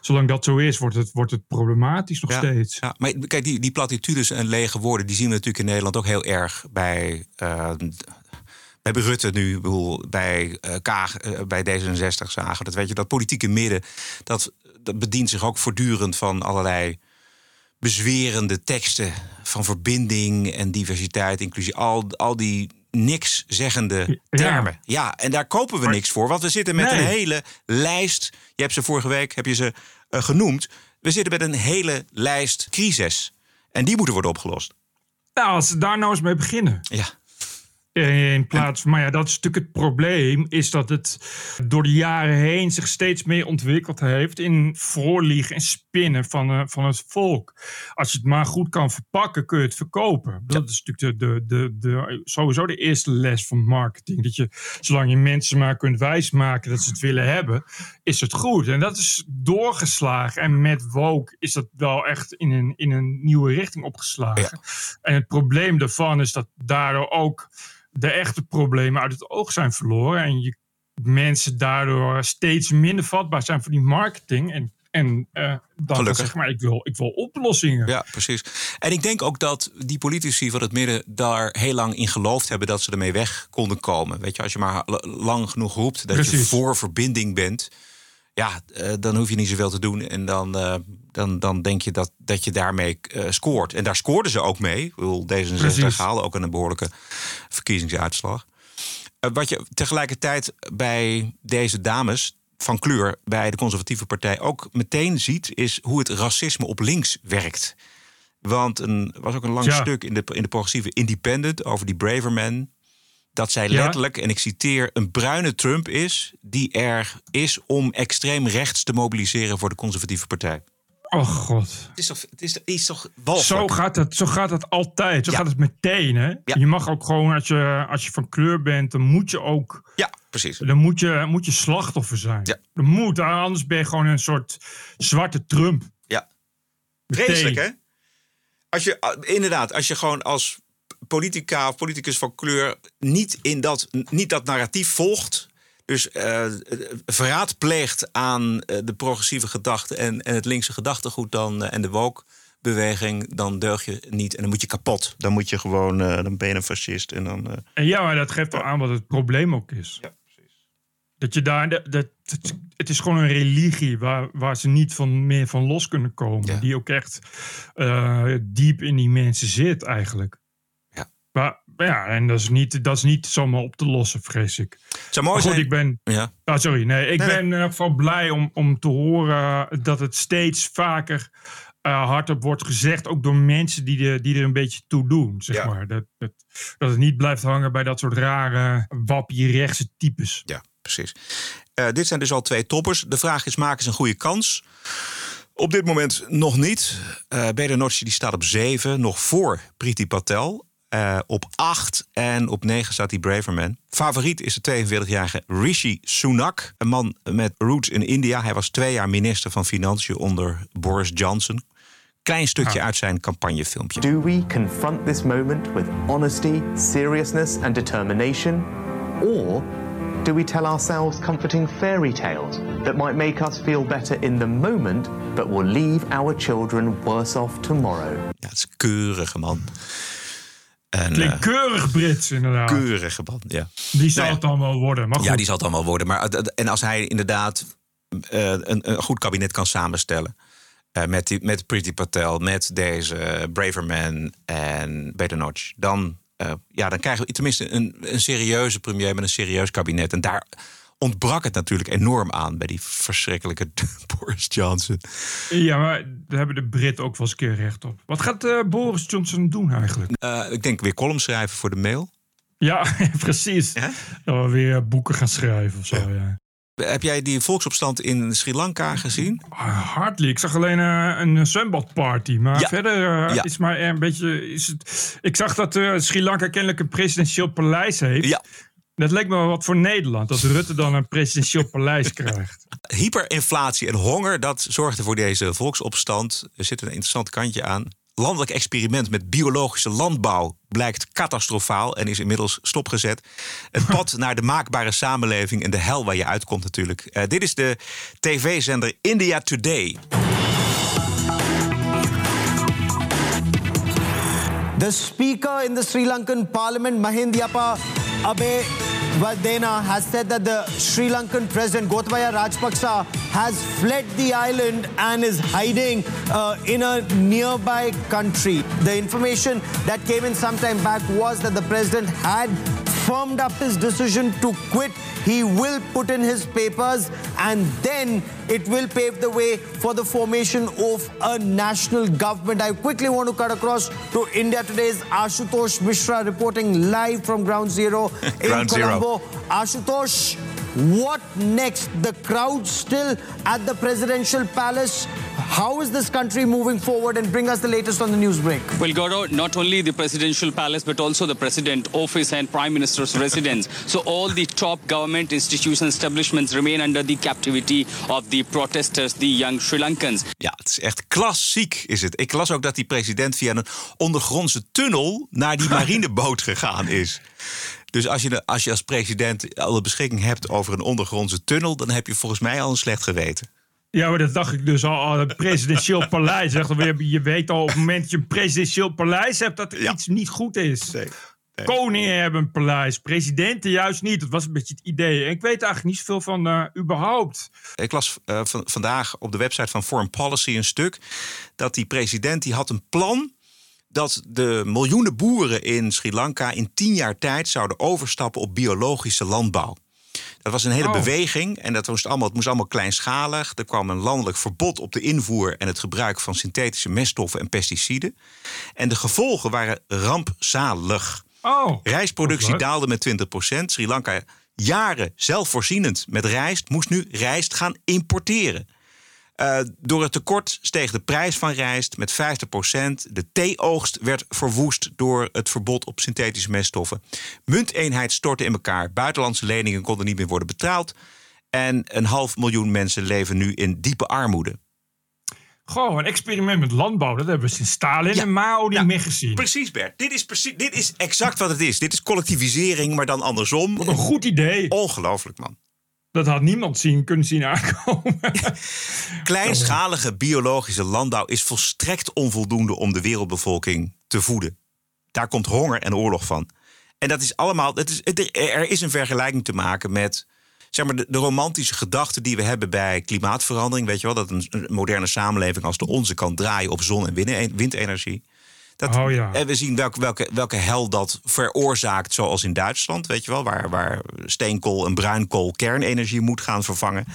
zolang dat zo is, wordt het, wordt het problematisch nog Ja, steeds. Ja, maar kijk, die, die platitudes en lege woorden, die zien we natuurlijk in Nederland ook heel erg bij. eh, bij Rutte nu, bij eh, Kaag, eh, bij D66 zagen. Dat weet je, dat politieke midden, dat, dat bedient zich ook voortdurend van allerlei bezwerende teksten van verbinding en diversiteit, inclusie, al, al die niks zeggende termen. Ja, en daar kopen we niks voor, want we zitten met Nee. een hele lijst. Je hebt ze vorige week heb je ze eh, genoemd. We zitten met een hele lijst crisis. En die moeten worden opgelost. Nou, als ze daar nou eens mee beginnen. Ja, In plaats van, maar ja, dat is natuurlijk het probleem, is dat het door de jaren heen zich steeds meer ontwikkeld heeft in voorliegen en spinnen van, eh, van het volk. Als je het maar goed kan verpakken, kun je het verkopen. Dat is natuurlijk de, de, de, de, sowieso de eerste les van marketing. Dat je, zolang je mensen maar kunt wijsmaken dat ze het willen hebben, is het goed. En dat is doorgeslagen. En met woke is dat wel echt in een, in een nieuwe richting opgeslagen. En het probleem daarvan is dat daardoor ook de echte problemen uit het oog zijn verloren. En je mensen daardoor steeds minder vatbaar zijn voor die marketing. En, en eh, dan Gelukkig. zeg maar, ik wil, ik wil oplossingen. ja, precies. En ik denk ook dat die politici van het midden daar heel lang in geloofd hebben dat ze ermee weg konden komen. Weet je, als je maar lang genoeg roept dat je voor verbinding bent. Ja, eh, dan hoef je niet zoveel te doen. En dan, eh, dan, dan denk je dat, dat je daarmee eh, scoort. En daar scoorden ze ook mee. Ik bedoel, D66 Precies. haalde ook een behoorlijke verkiezingsuitslag. Wat je tegelijkertijd bij deze dames van kleur bij de conservatieve partij ook meteen ziet, is hoe het racisme op links werkt. Want er was ook een lang Ja. stuk in de, in de progressieve Independent over die Braverman. Dat zij Ja. letterlijk, en ik citeer, een bruine Trump is die er is om extreem rechts te mobiliseren voor de conservatieve partij. Oh god. Het is toch, het is, het is toch walgelijk? Zo gaat, het, zo gaat het altijd. Zo Ja. gaat het meteen. Hè? Ja. Je mag ook gewoon, als je, als je van kleur bent, dan moet je ook Ja, precies. dan moet je, moet je slachtoffer zijn. Ja. Dat moet, anders ben je gewoon een soort zwarte Trump. Ja. Meteen. Vreselijk, hè? Als je, ah, inderdaad, als je gewoon als politica of politicus van kleur niet, in dat, niet dat narratief volgt. Dus eh, verraad pleegt aan eh, de progressieve gedachte en, en het linkse gedachtegoed dan, eh, en de woke-beweging, dan deug je niet. En dan moet je kapot. Dan moet je gewoon, dan ben je een fascist. En dan, En ja, maar dat geeft wel aan wat het probleem ook is. Ja, Dat je daar, dat, dat, het- is gewoon een religie waar, waar ze niet van, meer van los kunnen komen. Ja. Die ook echt eh, diep in die mensen zit eigenlijk. Maar ja, en dat is niet, dat is niet zomaar op te lossen, vrees ik. het zou mooi Maar goed, zijn. ik ben, Ja. Ah, sorry, nee. Ik Nee, ben in ieder geval blij om, om te horen dat het steeds vaker eh, hardop wordt gezegd. Ook door mensen die, de, die er een beetje toe doen, zeg Ja. maar. Dat, dat, dat het niet blijft hangen bij dat soort rare wappie-rechtse types. Ja, precies. Eh, dit zijn dus al twee toppers. De vraag is, maken ze een goede kans? Op dit moment nog niet. Uh, Bedenochi die staat op 7, nog voor Priti Patel. Uh, op 8 en op 9 staat die Braverman. Favoriet is de 42-jarige Rishi Sunak. Een man met roots in India. Hij was twee jaar minister van Financiën onder Boris Johnson. klein stukje uit zijn campagnefilmpje. Do we confront this moment with honesty, seriousness, and determination? Or do we tell ourselves comforting fairy tales that might make us feel better in the moment, but will leave our children worse off tomorrow? Ja, het is een keurige man. En, Klinkt eh, keurig Brits, inderdaad. keurige man, ja. Die zal Nou ja. het dan wel worden. Maar goed. Ja, die zal het allemaal worden. Maar, en als hij inderdaad eh, een, een goed kabinet kan samenstellen. eh, met, die, met Priti Patel, met deze Braverman en Bedenoch. Dan, eh, ja, dan krijgen we tenminste een, een serieuze premier met een serieus kabinet. En daar ontbrak het natuurlijk enorm aan bij die verschrikkelijke Boris Johnson. Ja, maar daar hebben de Britten ook wel eens een keer recht op. Wat gaat eh, Boris Johnson doen eigenlijk? Eh, ik denk weer column schrijven voor de mail. Ja, precies. Dat we weer boeken gaan schrijven of zo, ja. Heb jij die volksopstand in Sri Lanka gezien? Hardly. Ik zag alleen eh, een zwembadparty. Maar Ja. verder eh, Ja. is maar een beetje... Is het, ik zag dat eh, Sri Lanka kennelijk een presidentieel paleis heeft. Ja. Dat leek me wel wat voor Nederland. Dat Rutte dan een presidentieel paleis krijgt. Hyperinflatie en honger, dat zorgde voor deze volksopstand. Er zit een interessant kantje aan. Landelijk experiment met biologische landbouw blijkt catastrofaal en is inmiddels stopgezet. Het pad naar de maakbare samenleving en de hel waar je uitkomt natuurlijk. Eh, dit is de tv-zender India Today. The speaker in the Sri Lankan parliament, Mahindyapa Abe Vardena, has said that the Sri Lankan president, Gotabaya Rajapaksa, has fled the island and is hiding uh, in a nearby country. The information that came in some time back was that the president had firmed up his decision to quit. He will put in his papers and then it will pave the way for the formation of a national government. I quickly want to cut across to India today's Ashutosh Mishra reporting live from Ground Zero in Ground Zero. Colombo. Ashutosh, what next? The crowd still at the presidential palace. How is this country moving forward? And bring us the latest on the news break. Well, Gaurav, not only the presidential palace, but also the president office and prime minister's residence. So all the top government institutions, establishments remain under the captivity of the protesters, the young Sri Lankans. Ja, het is echt klassiek is het. Ik las ook dat die president via een ondergrondse tunnel naar die marineboot gegaan is. Dus als je, als je als president al de beschikking hebt over een ondergrondse tunnel, dan heb je volgens mij al een slecht geweten. Ja, maar dat dacht ik dus al. Het presidentieel paleis. Echt, je- je weet al op het moment dat je een presidentieel paleis hebt... dat er iets niet goed is. Koningen hebben een paleis. Presidenten juist niet. Dat was een beetje het idee. En ik weet eigenlijk niet zoveel van eh, überhaupt. Ik las eh, van, vandaag op de website van Foreign Policy een stuk dat die president die had een plan dat de miljoenen boeren in Sri Lanka in tien jaar tijd zouden overstappen op biologische landbouw. Dat was een hele Oh. beweging en dat moest allemaal, het moest allemaal kleinschalig. Er kwam een landelijk verbod op de invoer en het gebruik van synthetische meststoffen en pesticiden. En de gevolgen waren rampzalig. Oh, Rijstproductie daalde met 20%. Sri Lanka, jaren zelfvoorzienend met rijst, moest nu rijst gaan importeren. Eh, door het tekort steeg de prijs van rijst met 50%. De theeoogst werd verwoest door het verbod op synthetische meststoffen. Munteenheid stortte in elkaar. Buitenlandse leningen konden niet meer worden betaald. En een half miljoen mensen leven nu in diepe armoede. Gewoon een experiment met landbouw. Dat hebben we sinds Stalin en Mao niet meer gezien. Precies, Bert. Dit is, precies, dit is exact wat het is. Dit is collectivisering, maar dan andersom. Wat een goed idee. Ongelooflijk, man. Dat had niemand zien, kunnen zien aankomen. Kleinschalige biologische landbouw is volstrekt onvoldoende om de wereldbevolking te voeden. Daar komt honger en oorlog van. En dat is allemaal. Het is, er is een vergelijking te maken met. Zeg maar, de, de romantische gedachten die we hebben bij klimaatverandering. Weet je wel, dat een, moderne samenleving als de onze kan draaien op zon- en windenergie. Dat, Oh ja. En we zien welke, welke, welke hel dat veroorzaakt, zoals in Duitsland, weet je wel, waar, waar steenkool en bruinkool kernenergie moet gaan vervangen.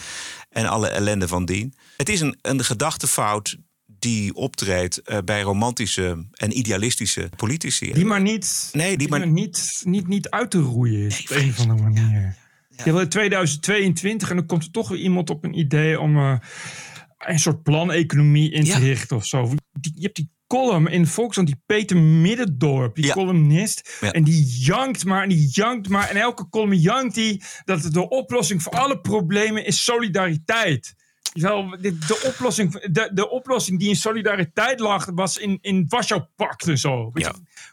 En alle ellende van dien. Het is een, een gedachtefout die optreedt eh, bij romantische en idealistische politici. Die maar niet, nee, die maar niet, niet, niet uit te roeien is op een of andere manier. Je wil 2022 en dan komt er toch weer iemand op een idee om eh, een soort planeconomie in te richten of zo. Die, je hebt die column in Volkskrant, die Peter Middendorp, die columnist. Ja. En die jankt maar en die jankt maar. En elke column jankt die dat de oplossing voor alle problemen is solidariteit. Wel, de, de, oplossing, de, de oplossing die in solidariteit lag, was in, in Warschau-pact en zo. Je,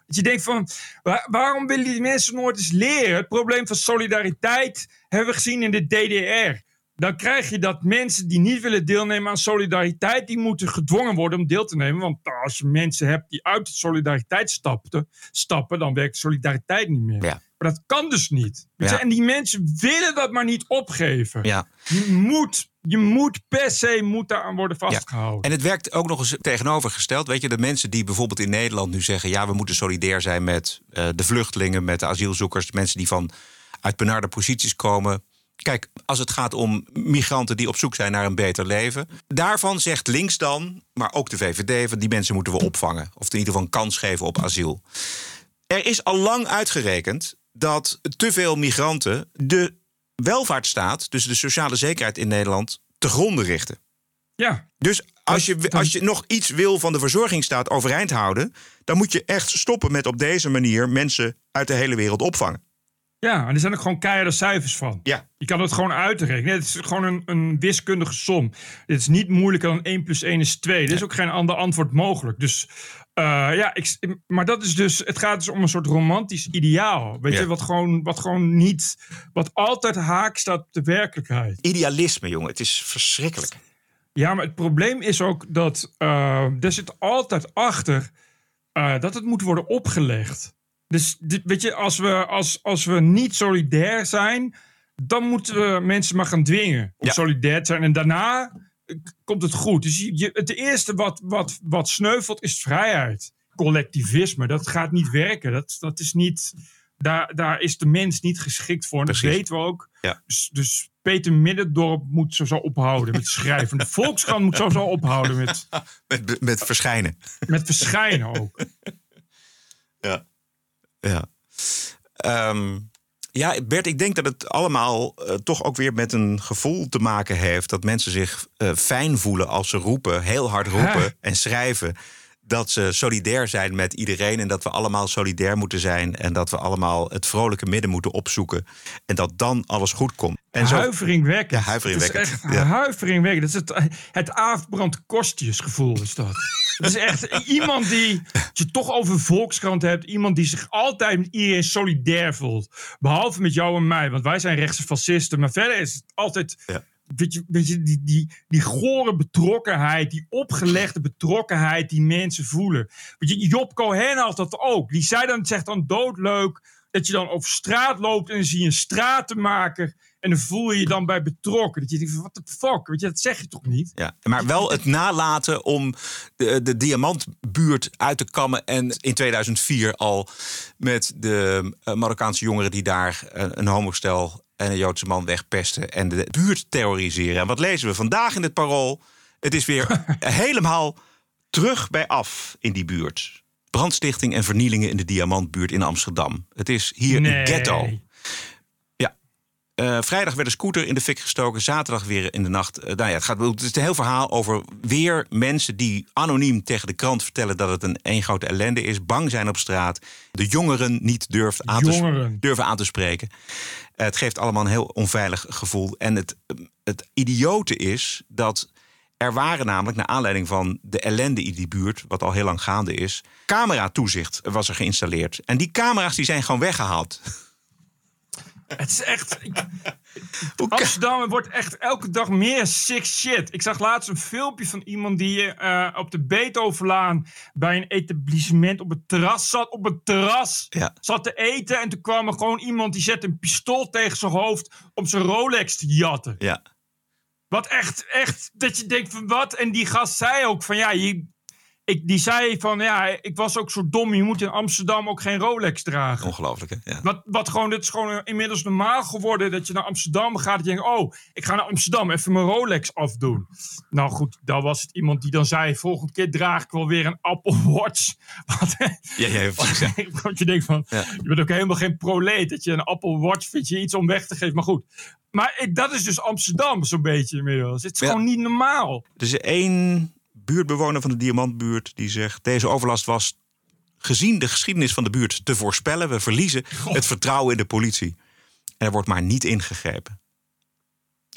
dat je denkt van, waar- waarom willen die mensen nooit eens leren? Het probleem van solidariteit hebben we gezien in de DDR. Dan krijg je dat mensen die niet willen deelnemen aan solidariteit, die moeten gedwongen worden om deel te nemen. Want als je mensen hebt die uit de solidariteit stapten, stappen, dan werkt solidariteit niet meer. Maar dat kan dus niet. Ja. En die mensen willen dat maar niet opgeven. Ja. Je moet, je moet per se moet daaraan worden vastgehouden. En het werkt ook nog eens tegenovergesteld. Weet je, de mensen die bijvoorbeeld in Nederland nu zeggen: ja, we moeten solidair zijn met eh, de vluchtelingen, met de asielzoekers, de mensen die van uit benarde posities komen. Kijk, als het gaat om migranten die op zoek zijn naar een beter leven. Daarvan zegt links dan, maar ook de VVD, van die mensen moeten we opvangen. Of in ieder geval een kans geven op asiel. Er is al lang uitgerekend dat te veel migranten de welvaartsstaat, dus de sociale zekerheid in Nederland, te gronden richten. Ja. Dus als je, als je nog iets wil van de verzorgingsstaat overeind houden, dan moet je echt stoppen met op deze manier mensen uit de hele wereld opvangen. Ja, en er zijn ook gewoon keiharde cijfers van. Ja. Je kan het gewoon uitrekenen. Het is gewoon een, een wiskundige som. Dit is niet moeilijker dan 1 plus 1 is 2. Er is ook geen ander antwoord mogelijk. Dus eh, ja, ik, maar dat is dus. Het gaat dus om een soort romantisch ideaal. Weet Ja. je, wat gewoon, wat gewoon niet. Wat altijd haak staat op de werkelijkheid. Idealisme, jongen, het is verschrikkelijk. Ja, maar het probleem is ook dat eh, er zit altijd achter eh, dat het moet worden opgelegd. Dus dit- weet je, als we, als, als we niet solidair zijn, dan moeten we mensen maar gaan dwingen om solidair te zijn. En daarna eh, komt het goed. Dus je, het eerste wat, wat, wat sneuvelt is vrijheid. Collectivisme, dat gaat niet werken. Dat, dat is niet, daar, daar is de mens niet geschikt voor. En dat weten we ook. Ja. Dus, dus Peter Middendorp moet sowieso ophouden met schrijven. De Volkskrant moet sowieso ophouden met, Met, met verschijnen. met verschijnen ook. Ja. Ja. Ehm, ja, Bert, ik denk dat het allemaal eh, toch ook weer met een gevoel te maken heeft dat mensen zich eh, fijn voelen als ze roepen, heel hard roepen en schrijven. Dat ze solidair zijn met iedereen en dat we allemaal solidair moeten zijn. En dat we allemaal het vrolijke midden moeten opzoeken. En dat dan alles goed komt. En zo- huiveringwekkend. Ja, huiveringwekkend. Het is echt Ja. huiveringwekkend. Dat is het, het Aafbrand kostjesgevoel is dat. Het is echt iemand die, als je toch over Volkskrant hebt, iemand die zich altijd met iedereen solidair voelt. Behalve met jou en mij, want wij zijn rechtse fascisten. Maar verder is het altijd, weet je, weet je die, die, die gore betrokkenheid, die opgelegde betrokkenheid die mensen voelen. Weet je, Job Cohen had dat ook. Die zei dan, zegt dan doodleuk, dat je dan over straat loopt en dan zie je een stratenmaker. En dan voel je je dan bij betrokken. Dat je denkt, what the fuck? Weet je, dat zeg je toch niet? Ja, maar wel het nalaten om de, de diamantbuurt uit te kammen. En in 2004 al met de eh, Marokkaanse jongeren die daar eh, een homostel en een Joodse man wegpesten. En de buurt terroriseren. En wat lezen we vandaag in het parool? Het is weer helemaal terug bij af in die buurt. Brandstichting en vernielingen in de Diamantbuurt in Amsterdam. Het is hier Nee. een ghetto. Eh, vrijdag werd een scooter in de fik gestoken. Zaterdag weer in de nacht. eh, nou ja, het, gaat, het is een heel verhaal over weer mensen die anoniem tegen de krant vertellen dat het een één grote ellende is. Bang zijn op straat. De jongeren niet durft aan te, durven aan te spreken. Eh, het geeft allemaal een heel onveilig gevoel. En het, het idiote is dat er waren namelijk, naar aanleiding van de ellende in die buurt, wat al heel lang gaande is, camera-toezicht was er geïnstalleerd. En die camera's die zijn gewoon weggehaald. Het is echt. Amsterdam wordt echt elke dag meer sick shit. Ik zag laatst een filmpje van iemand die eh, op de Beethovenlaan bij een etablissement op het terras zat. Op het terras Ja. zat te eten. En toen kwam er gewoon iemand die zette een pistool tegen zijn hoofd om zijn Rolex te jatten. Ja. Wat echt, echt, dat je denkt van wat? En die gast zei ook van ja, je, ik, die zei van ja, ik was ook zo dom, je moet in Amsterdam ook geen Rolex dragen. Ongelooflijk, hè? Ja. Wat, wat gewoon, het is gewoon inmiddels normaal geworden dat je naar Amsterdam gaat. En je denkt, oh, ik ga naar Amsterdam even mijn Rolex afdoen. Nou goed, dan was het iemand die dan zei, volgende keer draag ik wel weer een Apple Watch. Wat, Ja, ja, precies, ja. want je denkt van, Ja. je bent ook helemaal geen proleet. Dat je een Apple Watch vindt, je iets om weg te geven. Maar goed, maar dat is dus Amsterdam zo'n beetje inmiddels. Het is Ja. gewoon niet normaal. Is één buurtbewoner van de Diamantbuurt die zegt... deze overlast was gezien de geschiedenis van de buurt te voorspellen. We verliezen het vertrouwen in de politie. En er wordt maar niet ingegrepen.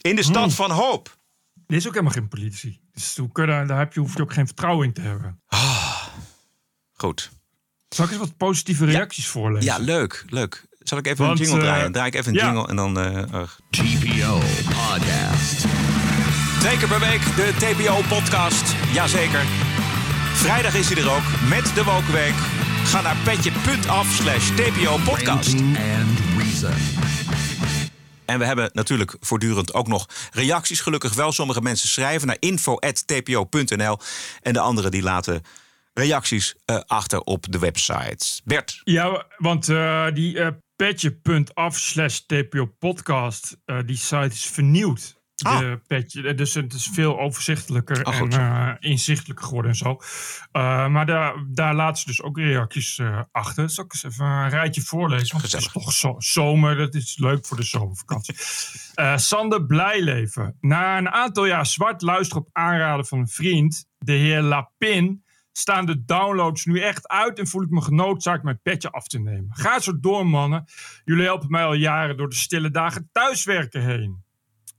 In de stad van hoop. Er is ook helemaal geen politici. Dus hoe kun je, daar heb je, hoef je ook geen vertrouwen in te hebben. Goed. Zal ik eens wat positieve reacties voorlezen? Ja, leuk, leuk. Zal ik even Want, een jingle eh, draaien? Draai ik even een ja. jingle en dan... eh, eh, TPO Podcast. Twee keer per week de TPO-podcast. Jazeker. Vrijdag is hij er ook met de Wokenweek. Ga naar petje.af slash TPO-podcast. En we hebben natuurlijk voortdurend ook nog reacties. Gelukkig wel. Sommige mensen schrijven naar info.tpo.nl. En de anderen die laten reacties eh, achter op de website. Bert. Ja, want eh, die eh petje.af slash TPO podcast, die site is vernieuwd. De petje, dus het is veel overzichtelijker Ah, en eh, inzichtelijker geworden en zo. Eh, maar daar, daar laten ze dus ook reacties eh, achter. Zal ik eens even een rijtje voorlezen? Want het is toch zo, zomer, dat is leuk voor de zomervakantie. Eh, Sander Blijleven. Na een aantal jaar zwart luisteren op aanraden van een vriend, de heer Lapin, staan de downloads nu echt uit en voel ik me genoodzaakt mijn petje af te nemen. Ga zo door, mannen. Jullie helpen mij al jaren door de stille dagen thuiswerken heen.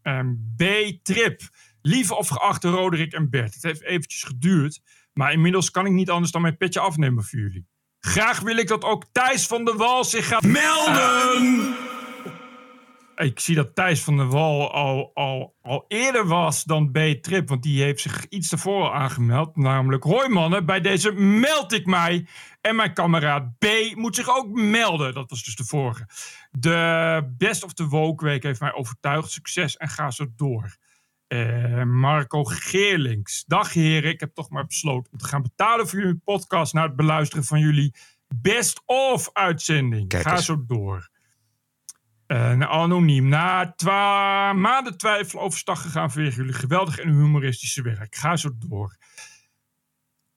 Ehm, B-Trip. Lieve of geachte Roderick en Bert. Het heeft eventjes geduurd, maar inmiddels kan ik niet anders dan mijn petje afnemen voor jullie. Graag wil ik dat ook Thijs van der Wal zich gaat melden. Ik zie dat Thijs van der Wal al, al, al eerder was dan B-Trip. Want die heeft zich iets daarvoor al aangemeld. Namelijk, hoi mannen, bij deze meld ik mij. En mijn kameraad B moet zich ook melden. Dat was dus de vorige. De Best of the Woke Week heeft mij overtuigd. Succes en ga zo door. Eh, Marco Geerlings. Dag heren, ik heb toch maar besloten om te gaan betalen voor jullie podcast... na het beluisteren van jullie Best of uitzending. Ga zo door. Eh, anoniem. Na twa maanden twijfel overstag gegaan vanwege jullie geweldig en humoristische werk. Ga zo door.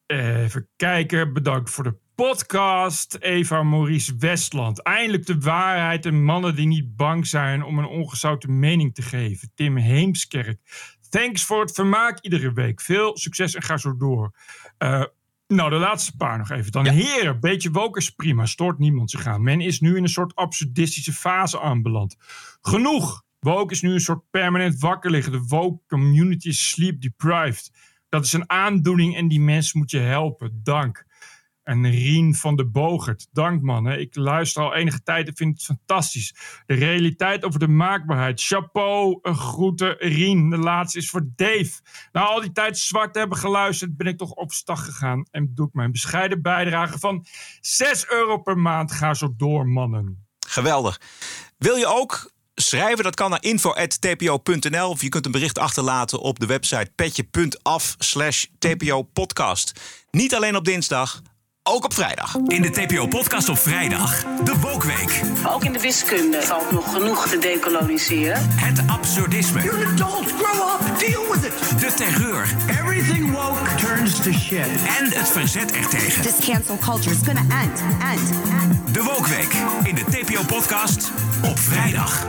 Even kijken. Bedankt voor de podcast. Eva Maurice Westland. Eindelijk de waarheid en mannen die niet bang zijn om een ongezouten mening te geven. Tim Heemskerk. Thanks voor het vermaak iedere week. Veel succes en ga zo door. Eh, nou, de laatste paar nog even. Dan heren, beetje woke is prima. Stoort niemand zich aan. Men is nu in een soort absurdistische fase aanbeland. Genoeg. Woke is nu een soort permanent wakker liggen. De woke community is sleep deprived. Dat is een aandoening en die mensen moet je helpen. Dank. En Rien van de Bogert. Dank man. Hè. Ik luister al enige tijd en vind het fantastisch. De realiteit over de maakbaarheid. Chapeau. Een groete Rien. De laatste is voor Dave. Na al die tijd zwart hebben geluisterd ben ik toch op stag gegaan. En doe ik mijn bescheiden bijdrage van 6 euro per maand. Ga zo door mannen. Geweldig. Wil je ook schrijven? Dat kan naar info.tpo.nl of je kunt een bericht achterlaten op de website petje.af slash TPO podcast. Niet alleen op dinsdag, ook op vrijdag. In de TPO-podcast op vrijdag, de Wokweek. Ook in de wiskunde valt nog genoeg te decoloniseren. Het absurdisme. You're an adult, grow up, deal with it. De terreur. Everything woke turns to shit. En het verzet ertegen. This cancel culture is gonna end, end, end. De Wokweek in de TPO-podcast op vrijdag.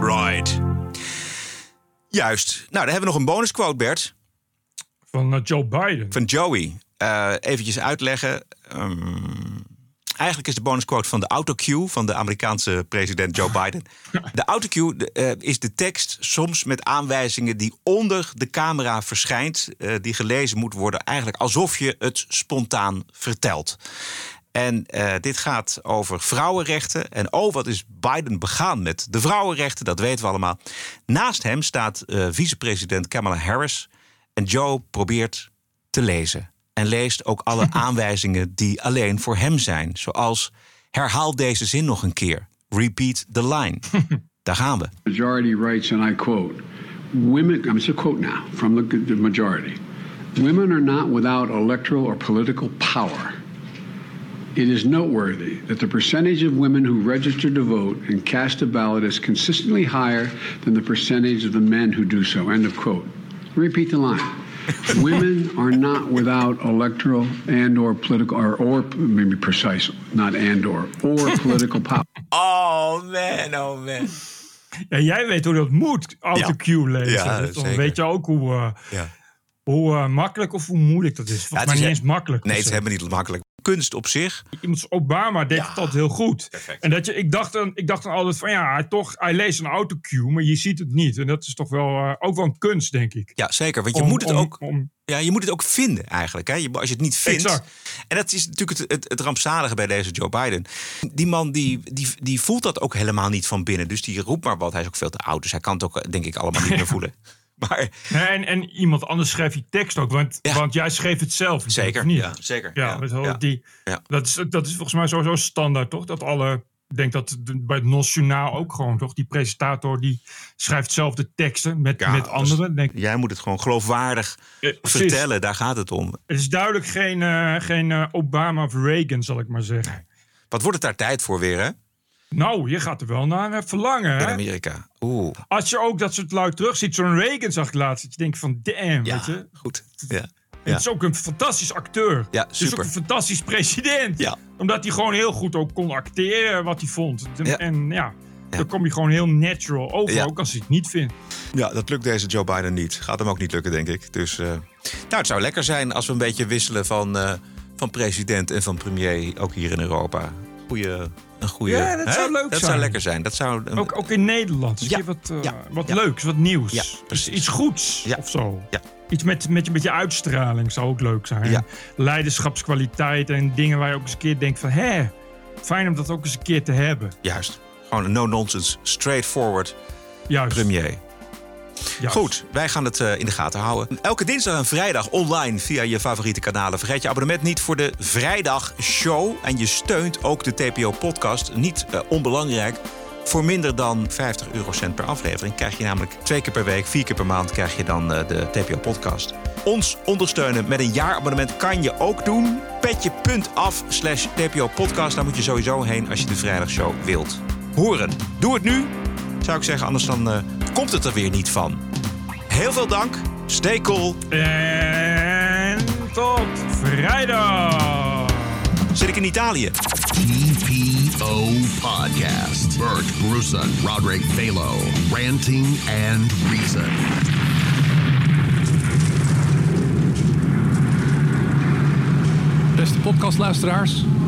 Right. Juist. Nou, dan hebben we nog een bonusquote, Bert. Van eh, Joe Biden. Van Joey. Eh eventjes uitleggen. Ehm, eigenlijk is de bonusquote van de autocue van de Amerikaanse president Joe Biden. De autocue de, eh, is de tekst soms met aanwijzingen die onder de camera verschijnt. eh, die gelezen moet worden, eigenlijk alsof je het spontaan vertelt. En dit gaat over vrouwenrechten. En oh, wat is Biden begaan met de vrouwenrechten? Dat weten we allemaal. Naast hem staat vicepresident Kamala Harris. En Joe probeert te lezen. En leest ook alle aanwijzingen die alleen voor hem zijn. Zoals herhaal deze zin nog een keer. Repeat the line. Daar gaan we. majority writes, and I quote, women, I'm it's a quote now from the, the majority women are not without electoral or political power. It is noteworthy that the percentage of women who register to vote and cast a ballot is consistently higher than the percentage of the men who do so. End of quote. Repeat the line. Women are not without electoral and or political or, or maybe precise, not and or, or political power. Oh man, oh man. Ja, jij weet hoe dat moet, autocue lezen. Ja, Dus dan zeker. weet je ook hoe, eh, Ja. hoe eh, makkelijk of hoe moeilijk dat is. Volgens Ja, mij het niet is eens makkelijk. Nee, het per is helemaal niet makkelijk. Kunst op zich. Iemand als Obama deed het altijd heel goed. En dat je, ik, dacht dan, ik dacht dan altijd van ja, hij, toch, hij leest een autocue, maar je ziet het niet. En dat is toch wel eh, ook wel een kunst, denk ik. Ja, zeker. Want je Om- moet het om- ook. om- ja, je moet het ook vinden eigenlijk. Hè? Je, als je het niet vindt. Exact. En dat is natuurlijk het, het, het rampzalige bij deze Joe Biden. Die man die, die, die voelt dat ook helemaal niet van binnen. Dus die roept maar wat. Hij is ook veel te oud. Dus hij kan het ook, denk ik, allemaal niet meer voelen. Maar Nee, en, en iemand anders schreef je tekst ook, want, want jij schreef het zelf. Zeker, niet? ja, zeker, Ja, ja, Die, ja. Dat, is, dat is volgens mij sowieso standaard, toch? Dat alle, ik denk dat bij het Nationaal ook gewoon, toch? Die presentator die schrijft zelf de teksten met, Ja, met dus anderen. Denk, jij moet het gewoon geloofwaardig precies. vertellen. Daar gaat het om. het is duidelijk geen, eh, geen eh, Obama of Reagan, zal ik maar zeggen. Wat wordt het daar tijd voor weer, hè? Nou, je gaat er wel naar verlangen, In hè? Amerika. Oeh. Als je ook dat soort luid terugziet, zo'n Reagan zag ik laatst, dat je denkt van, damn, weet je? Goed. Ja. Het is ook een fantastisch acteur. Ja, Het is ook super. een fantastisch president. Ja. Omdat hij gewoon heel goed ook kon acteren wat hij vond. De- Ja. En ja, dan kom je gewoon heel natural over, ook als hij het niet vindt. Ja, dat lukt deze Joe Biden niet. Gaat hem ook niet lukken, denk ik. Dus eh, nou, het zou lekker zijn als we een beetje wisselen van, eh, van president en van premier, ook hier in Europa. Goeie, een goede. Ja, dat zou leuk dat zijn. zou lekker zijn. Dat zou een- Ook, ook in Nederland. Ja. keer wat, eh, Ja. wat Ja. leuks, wat nieuws. Precies. iets goeds of zo. Ja. Iets met, met, met je uitstraling zou ook leuk zijn. Leiderschapskwaliteit en dingen waar je ook eens een keer denkt van... Hé, fijn om dat ook eens een keer te hebben. Juist. Gewoon een no-nonsense, straightforward Juist. premier. Goed, wij gaan het eh, in de gaten houden. Elke dinsdag en vrijdag online via je favoriete kanalen. Vergeet je abonnement niet voor de vrijdagshow. En je steunt ook de TPO-podcast. Niet eh, onbelangrijk. Voor minder dan 50 eurocent per aflevering krijg je namelijk twee keer per week, vier keer per maand krijg je dan eh, de TPO-podcast. Ons ondersteunen met een jaarabonnement kan je ook doen. Petje.af slash TPO-podcast. Daar moet je sowieso heen als je de vrijdagshow wilt horen. Doe het nu, zou ik zeggen. Anders dan eh, komt het er weer niet van. Heel veel dank. Stay cool. En tot vrijdag. Zit ik in Italië? TPO Podcast. Bert Bruson, Roderick Balo. Ranting and Reason. Beste podcastluisteraars,